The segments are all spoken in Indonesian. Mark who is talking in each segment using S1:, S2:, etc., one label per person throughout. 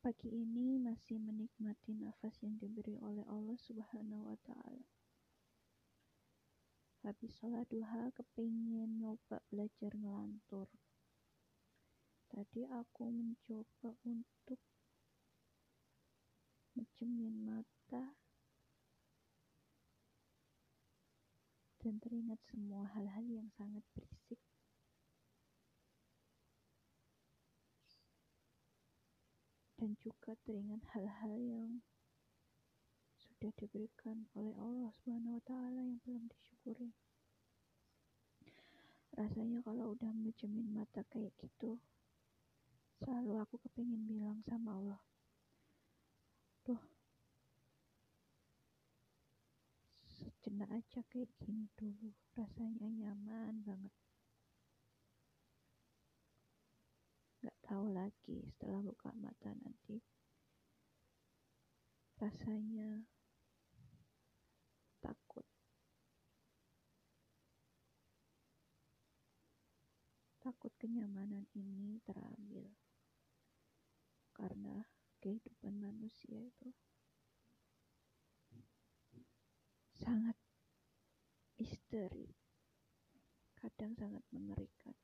S1: Pagi ini masih menikmati nafas yang diberi oleh Allah Subhanahu wa Ta'ala. Habis sholat duha, kepingin nyoba belajar ngelantur. Tadi aku mencoba untuk mencemin mata dan teringat semua hal-hal yang sangat berisik dan juga teringat hal-hal yang sudah diberikan oleh Allah Subhanahu wa taala yang belum disyukuri. Rasanya kalau udah mencemin mata kayak gitu, selalu aku kepingin bilang sama Allah, Duh, sejenak aja kayak gini dulu, rasanya nyaman banget. Gak tahu lagi setelah buka mata nanti rasanya takut. Takut kenyamanan ini terambil karena kehidupan manusia itu sangat misteri, kadang sangat mengerikan,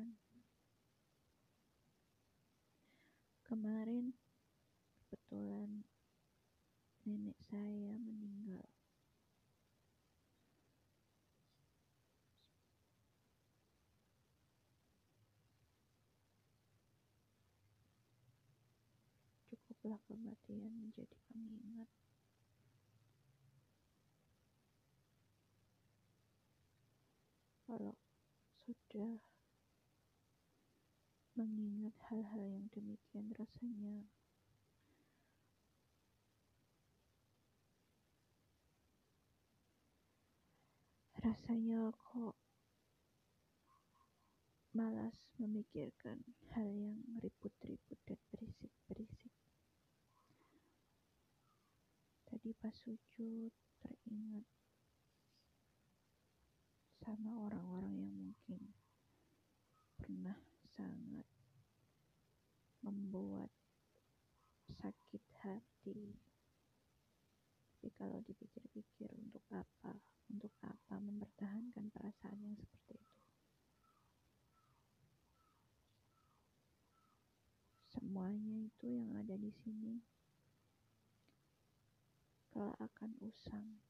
S1: menakutkan. Kemarin kebetulan nenek saya meninggal. Cukuplah kematian menjadi pengingat. Kalau sudah mengingat hal-hal yang demikian rasanya rasanya kok malas memikirkan hal yang ribut-ribut dan berisik-berisik. Tadi pas sujud teringat sama orang-orang yang mungkin pernah sangat membuat sakit hati. Tapi kalau dipikir-pikir untuk apa? Untuk apa mempertahankan perasaan yang seperti itu? Semuanya itu yang ada di sini kalau akan usang.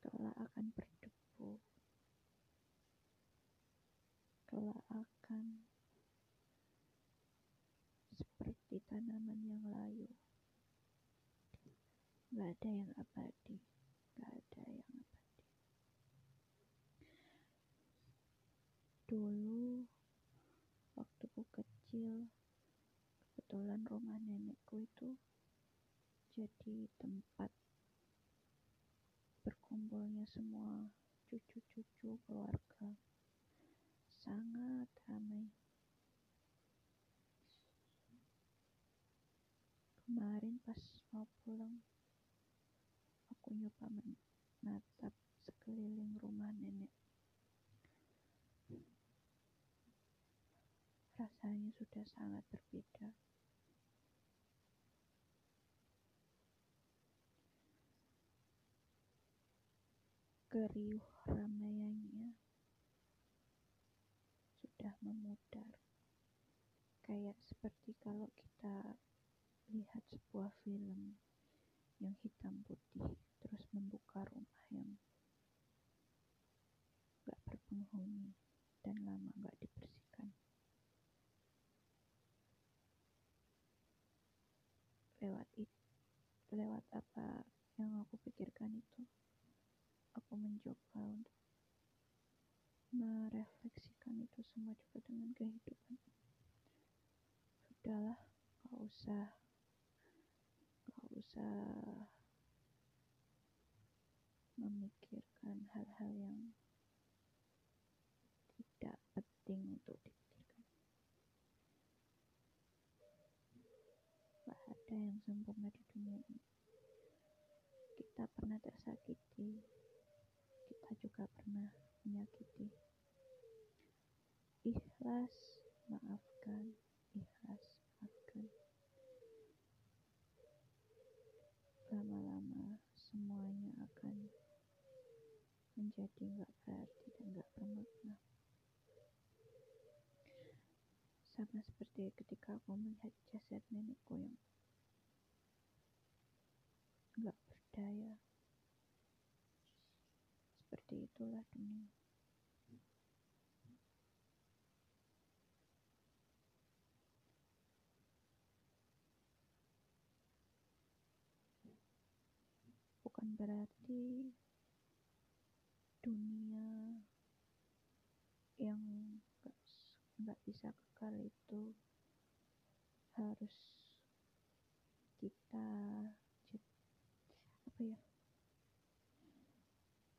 S1: Kelak akan berdebu. Kelak akan seperti tanaman yang layu. Gak ada yang abadi. Gak ada yang abadi. Dulu, waktu ku kecil, kebetulan rumah nenekku itu jadi tempat berkumpulnya semua cucu-cucu keluarga. Sangat ramai. Kemarin pas mau pulang, aku nyoba menatap sekeliling rumah nenek. Rasanya sudah sangat berbeda. keriuh ramaiannya sudah memudar. Kayak seperti kalau kita lihat sebuah film yang hitam putih terus membuka rumah yang gak berpenghuni dan lama gak dibersihkan. Lewat itu, lewat apa yang aku pikirkan itu, aku mencoba untuk merefleksikan itu semua juga dengan kehidupan. Sudahlah, gak usah, gak usah memikirkan hal-hal yang tidak penting untuk dipikirkan. Gak ada yang sempurna di dunia ini. Kita pernah tersakiti, kita juga pernah menyakiti. Ikhlas, maafkan, ikhlas, Lama-lama semuanya akan menjadi nggak berarti dan nggak bermakna. Sama seperti ketika aku melihat jasad nenekku yang nggak berdaya. Seperti itulah dunia. Bukan berarti dunia yang nggak bisa kekal itu harus kita apa ya?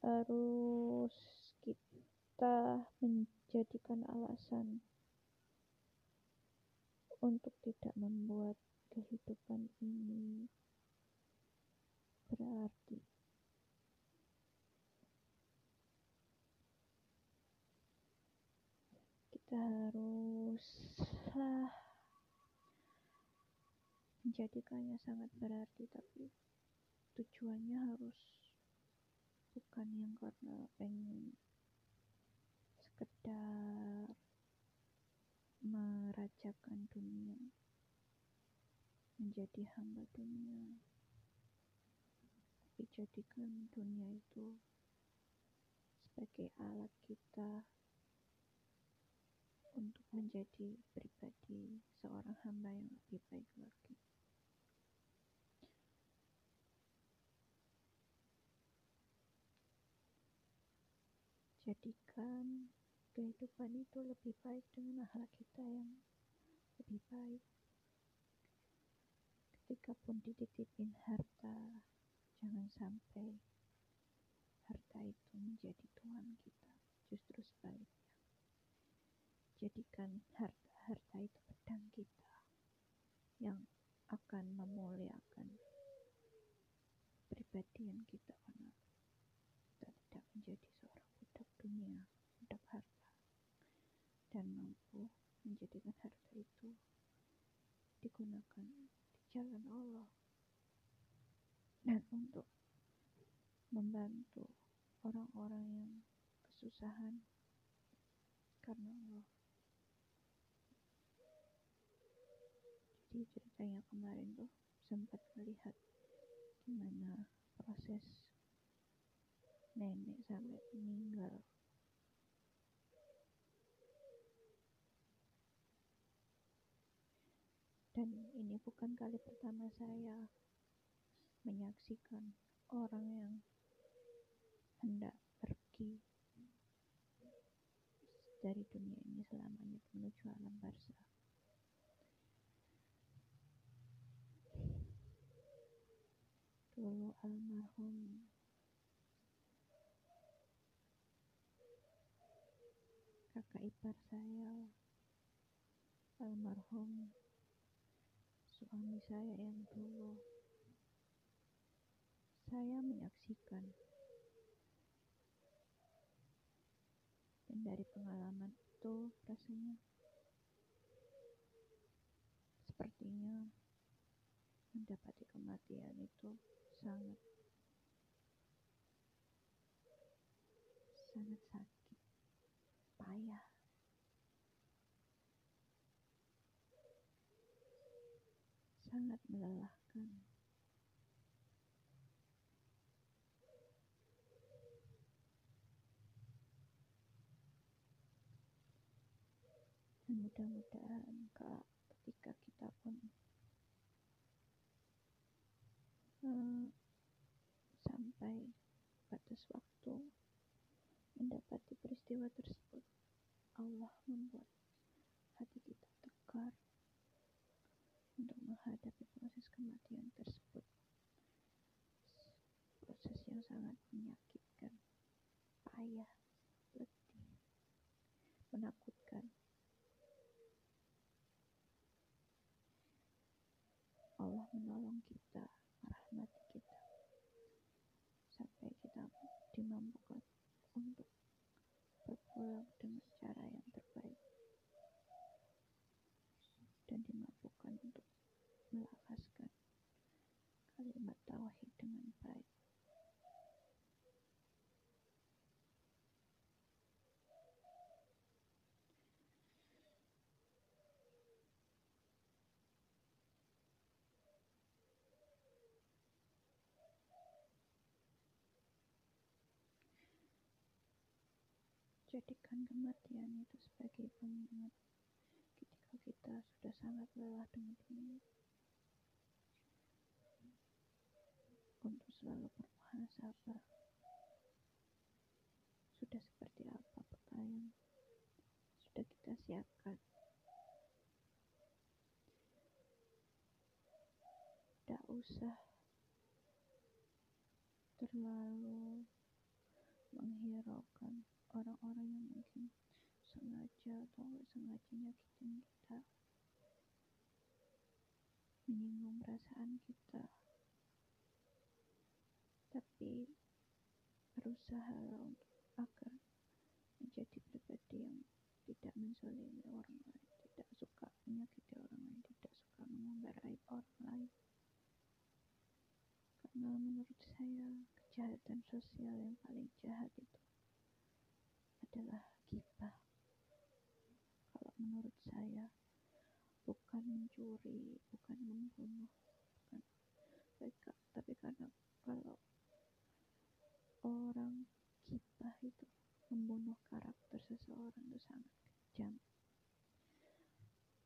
S1: Harus kita menjadikan alasan untuk tidak membuat kehidupan ini berarti. Kita haruslah menjadikannya sangat berarti tapi tujuannya harus bukan yang karena pengen sekedar merajakan dunia menjadi hamba dunia tapi dunia itu sebagai alat kita untuk menjadi pribadi seorang hamba yang lebih baik lagi. Jadikan kehidupan itu lebih baik dengan akhlak kita yang lebih baik. Ketika pun dititipin harta, jangan sampai harta itu menjadi tuan kita, justru sebaliknya. Jadikan harta-harta itu pedang kita yang akan memuliakan pribadian kita karena kita tidak menjadi seorang budak dunia, budak harta. Dan mampu menjadikan harta itu digunakan di jalan dan untuk membantu orang-orang yang kesusahan karena Allah. Jadi ceritanya kemarin tuh sempat melihat gimana proses nenek sampai meninggal. Dan ini bukan kali pertama saya menyaksikan orang yang hendak pergi dari dunia ini selamanya menuju alam barzah. dulu almarhum kakak ipar saya almarhum suami saya yang dulu saya menyaksikan. Dan dari pengalaman itu rasanya sepertinya mendapati kematian itu sangat sangat sakit payah. Sangat melelahkan mudah-mudahan kak ketika kita pun hmm, sampai batas waktu mendapati peristiwa tersebut Allah membuat hati kita tegar untuk menghadapi proses kematian tersebut proses yang sangat menyakitkan payah letih menakutkan Allah menolong kita merahmati kita sampai kita dimampukan jadikan kematian itu sebagai pengingat. Ketika kita sudah sangat lelah dengan dunia untuk selalu bermuhasabah sudah seperti apa bekal sudah kita siapkan? Tidak usah terlalu menghiraukan orang-orang yang mungkin sengaja atau nggak sengaja nyakitin kita menyinggung perasaan kita. Tapi berusaha untuk agar menjadi pribadi yang tidak menzalimi orang lain tidak suka menyakiti orang lain tidak suka mengumbar aib orang lain. Karena menurut saya kejahatan sosial yang paling jahat itu adalah kita. Kalau menurut saya, bukan mencuri, bukan membunuh, bukan tapi karena kalau orang kita itu membunuh karakter seseorang itu sangat kejam.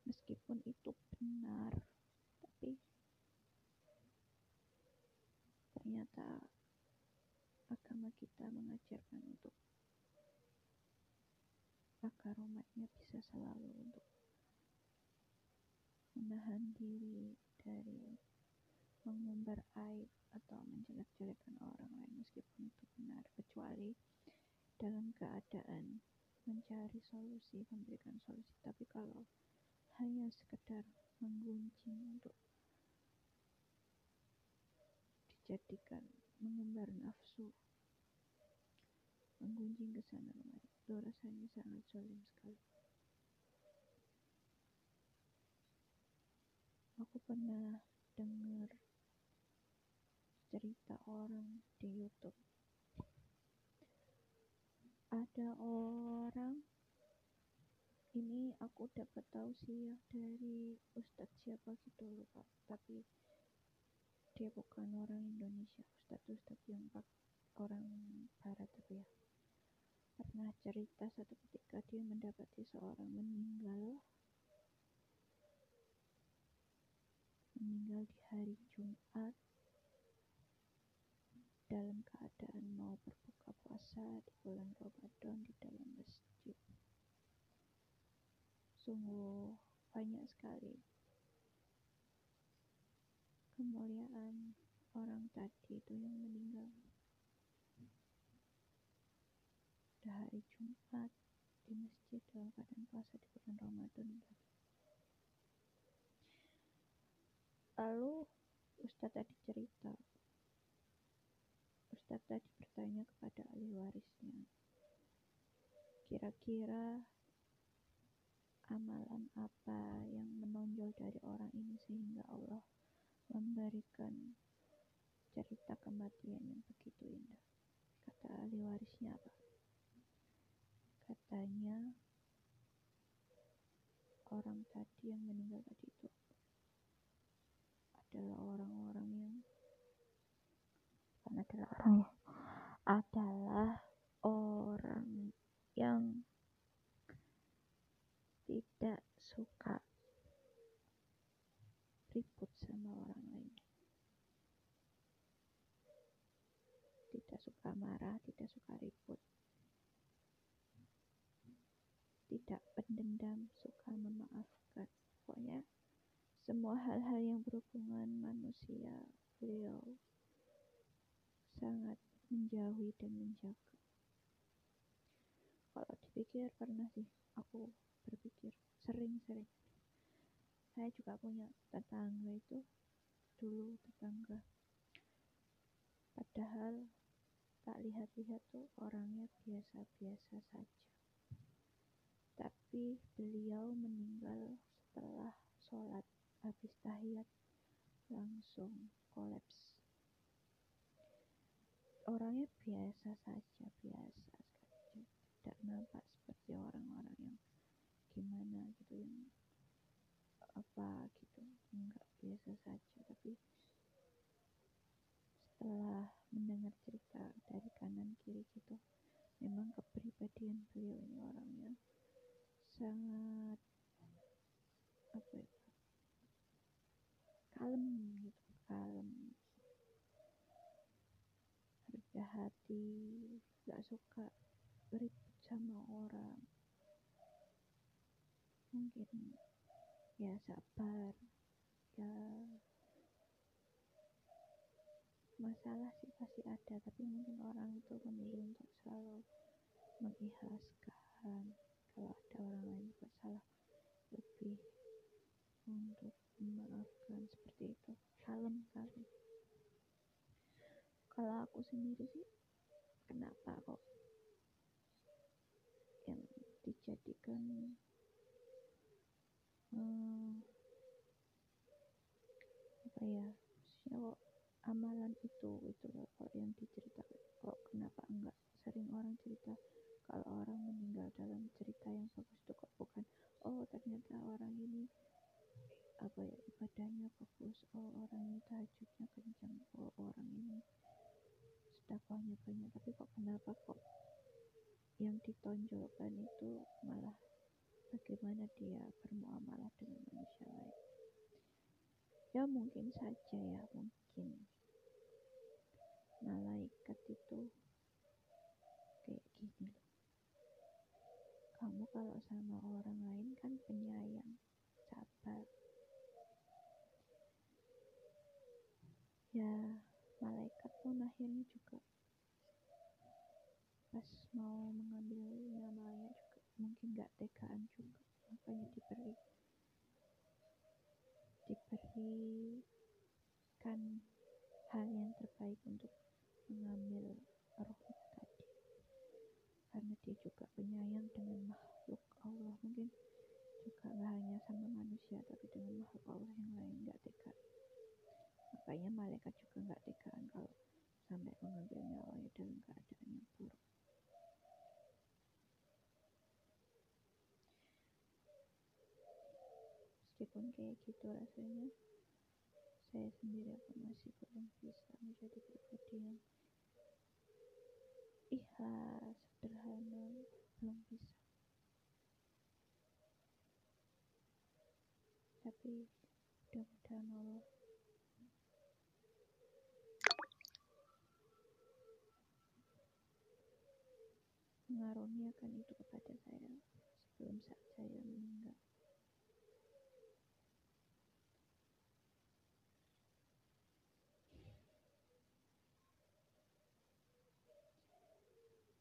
S1: Meskipun itu benar, tapi ternyata agama kita mengajarkan untuk agar umatnya bisa selalu untuk menahan diri dari mengumbar aib atau menjelek-jelekan orang lain meskipun itu benar kecuali dalam keadaan mencari solusi memberikan solusi. Tapi kalau hanya sekedar menggunjing untuk dijadikan mengumbar nafsu menggunjing ke sana kemari itu rasanya sangat sulit sekali. Aku pernah dengar cerita orang di YouTube. Ada orang ini aku dapat tahu sih ya dari ustadz siapa gitu lupa. Tapi dia bukan orang Indonesia ustadz ustadz yang orang barat tapi ya pernah cerita satu ketika dia mendapati seorang meninggal. Meninggal di hari Jumat. Dalam keadaan mau berbuka puasa di bulan Ramadan di dalam masjid. Sungguh banyak sekali kemuliaan orang tadi itu yang meninggal pada hari Jumat di masjid dalam keadaan puasa di bulan Ramadan lalu Ustadz tadi cerita Ustadz tadi bertanya kepada ahli warisnya kira-kira amalan apa yang menonjol dari orang ini sehingga Allah memberikan cerita kematian yang begitu indah. Kata ahli warisnya apa? Katanya orang tadi yang meninggal tadi itu adalah orang-orang yang bukan adalah orang ya adalah orang yang tidak suka ribut sama orang lain. Tidak suka marah, tidak suka ribut. Tidak pendendam, suka memaafkan. Pokoknya semua hal-hal yang berhubungan manusia, beliau sangat menjauhi dan menjaga. Kalau dipikir pernah sih aku berpikir sering-sering saya juga punya tetangga itu dulu tetangga padahal tak lihat-lihat tuh orangnya biasa-biasa saja tapi beliau meninggal setelah sholat habis tahiyat langsung kolaps. Orangnya biasa saja biasa saja. Tidak nampak seperti orang-orang yang gimana gitu yang apa gitu. Enggak biasa saja. Tapi setelah mendengar cerita dari kanan kiri gitu memang kepribadian beliau ini orangnya sangat apa ya kalem gitu kalem. Rendah hati gak suka ribut sama orang. Mungkin ya sabar ya. Masalah sih pasti ada tapi mungkin orang itu memilih untuk selalu mengikhlaskan kalau ada orang lain buat salah lebih untuk memaafkan seperti itu. Kalem kali kalau aku sendiri sih kenapa kok yang dijadikan hmm, apa ya maksudnya kok amalan itu itu loh kok yang diceritakan. Kok kenapa enggak sering orang cerita kalau orang meninggal dalam cerita yang bagus itu kok bukan oh ternyata orang ini apa ya ibadahnya bagus oh orang ini tahajudnya kencang oh orang ini sedekahnya banyak tapi kok kenapa kok yang ditonjolkan itu malah bagaimana dia bermuamalah dengan manusia lain. Ya mungkin saja ya, mungkin malaikat itu kayak gini. Kamu kalau sama orang lain kan penyayang, sabar. Ya, malaikat pun akhirnya juga pas mau mengambil nyawanya juga mungkin gak tegaan juga makanya diberi diberikan hal yang terbaik untuk mengambil tadi karena dia juga penyayang dengan makhluk Allah. Mungkin juga gak hanya sama manusia tapi dengan makhluk Allah yang lain gak tega makanya malaikat juga gak tegaan kalau sampai mengambil nyawanya dalam keadaan yang buruk. Meskipun kayak gitu rasanya saya sendiri pun masih belum bisa menjadi pribadi yang ikhlas sederhana belum bisa tapi mudah-mudahan Allah mengaruniakan itu kepada saya sebelum saat saya meninggal.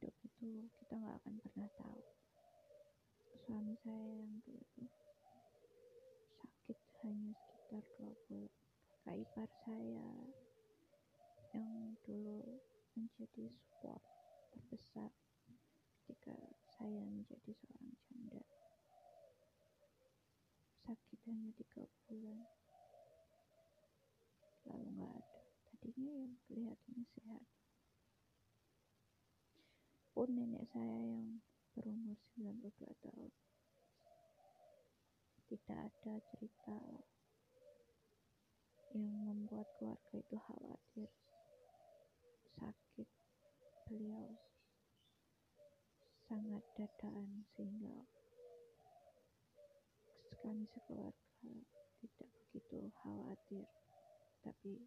S1: Itu kita nggak akan pernah tahu. Suami saya yang dulu hanya sekitar dua bulan kakak ipar saya yang dulu menjadi support terbesar ketika saya menjadi seorang janda. Sakit hanya tiga bulan. Lalu nggak ada. Tadinya yang kelihatannya sehat. Pun nenek saya yang berumur 92 tahun tidak ada cerita yang membuat keluarga itu khawatir sakit. Beliau sangat dadaan sehingga kami sekeluarga tidak begitu khawatir. Tapi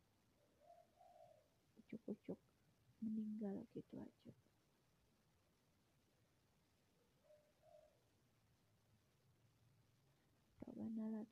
S1: ucuk-ucuk meninggal gitu aja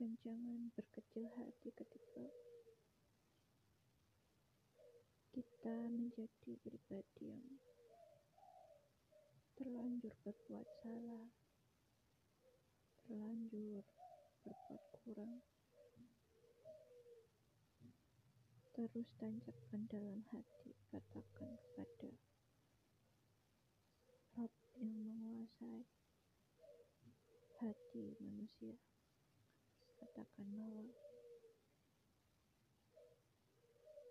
S1: dan jangan berkecil hati ketika kita menjadi pribadi yang terlanjur berbuat salah terlanjur berbuat kurang terus tancapkan dalam hati katakan kepada Rob yang menguasai hati manusia katakan bahwa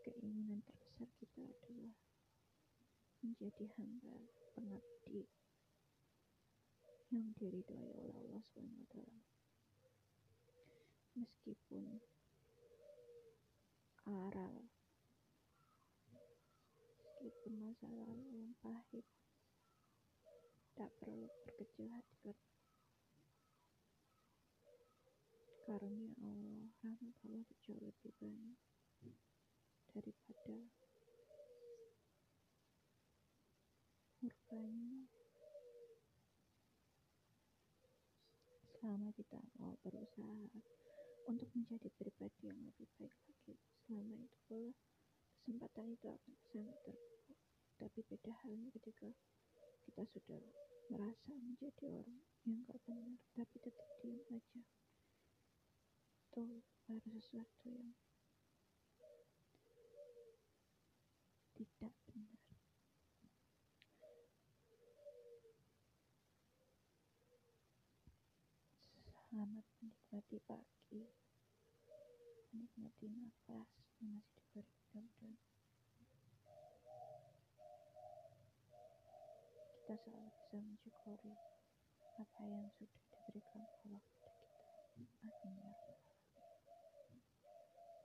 S1: keinginan terbesar kita adalah menjadi hamba pengabdi yang diridhoi oleh Allah SWT meskipun aral meskipun masa lalu yang pahit tak perlu berkecil hati karunia Allah rahmat Allah jauh lebih banyak daripada murkanya selama kita mau berusaha untuk menjadi pribadi yang lebih baik lagi selama itu pula kesempatan itu akan sangat terbuka tapi beda halnya ketika kita sudah merasa menjadi orang yang gak benar. tapi tetap diam aja itu baru sesuatu yang tidak benar. Selamat menikmati pagi. Menikmati nafas yang masih diberi mudah-mudahan kita selalu bisa mensyukuri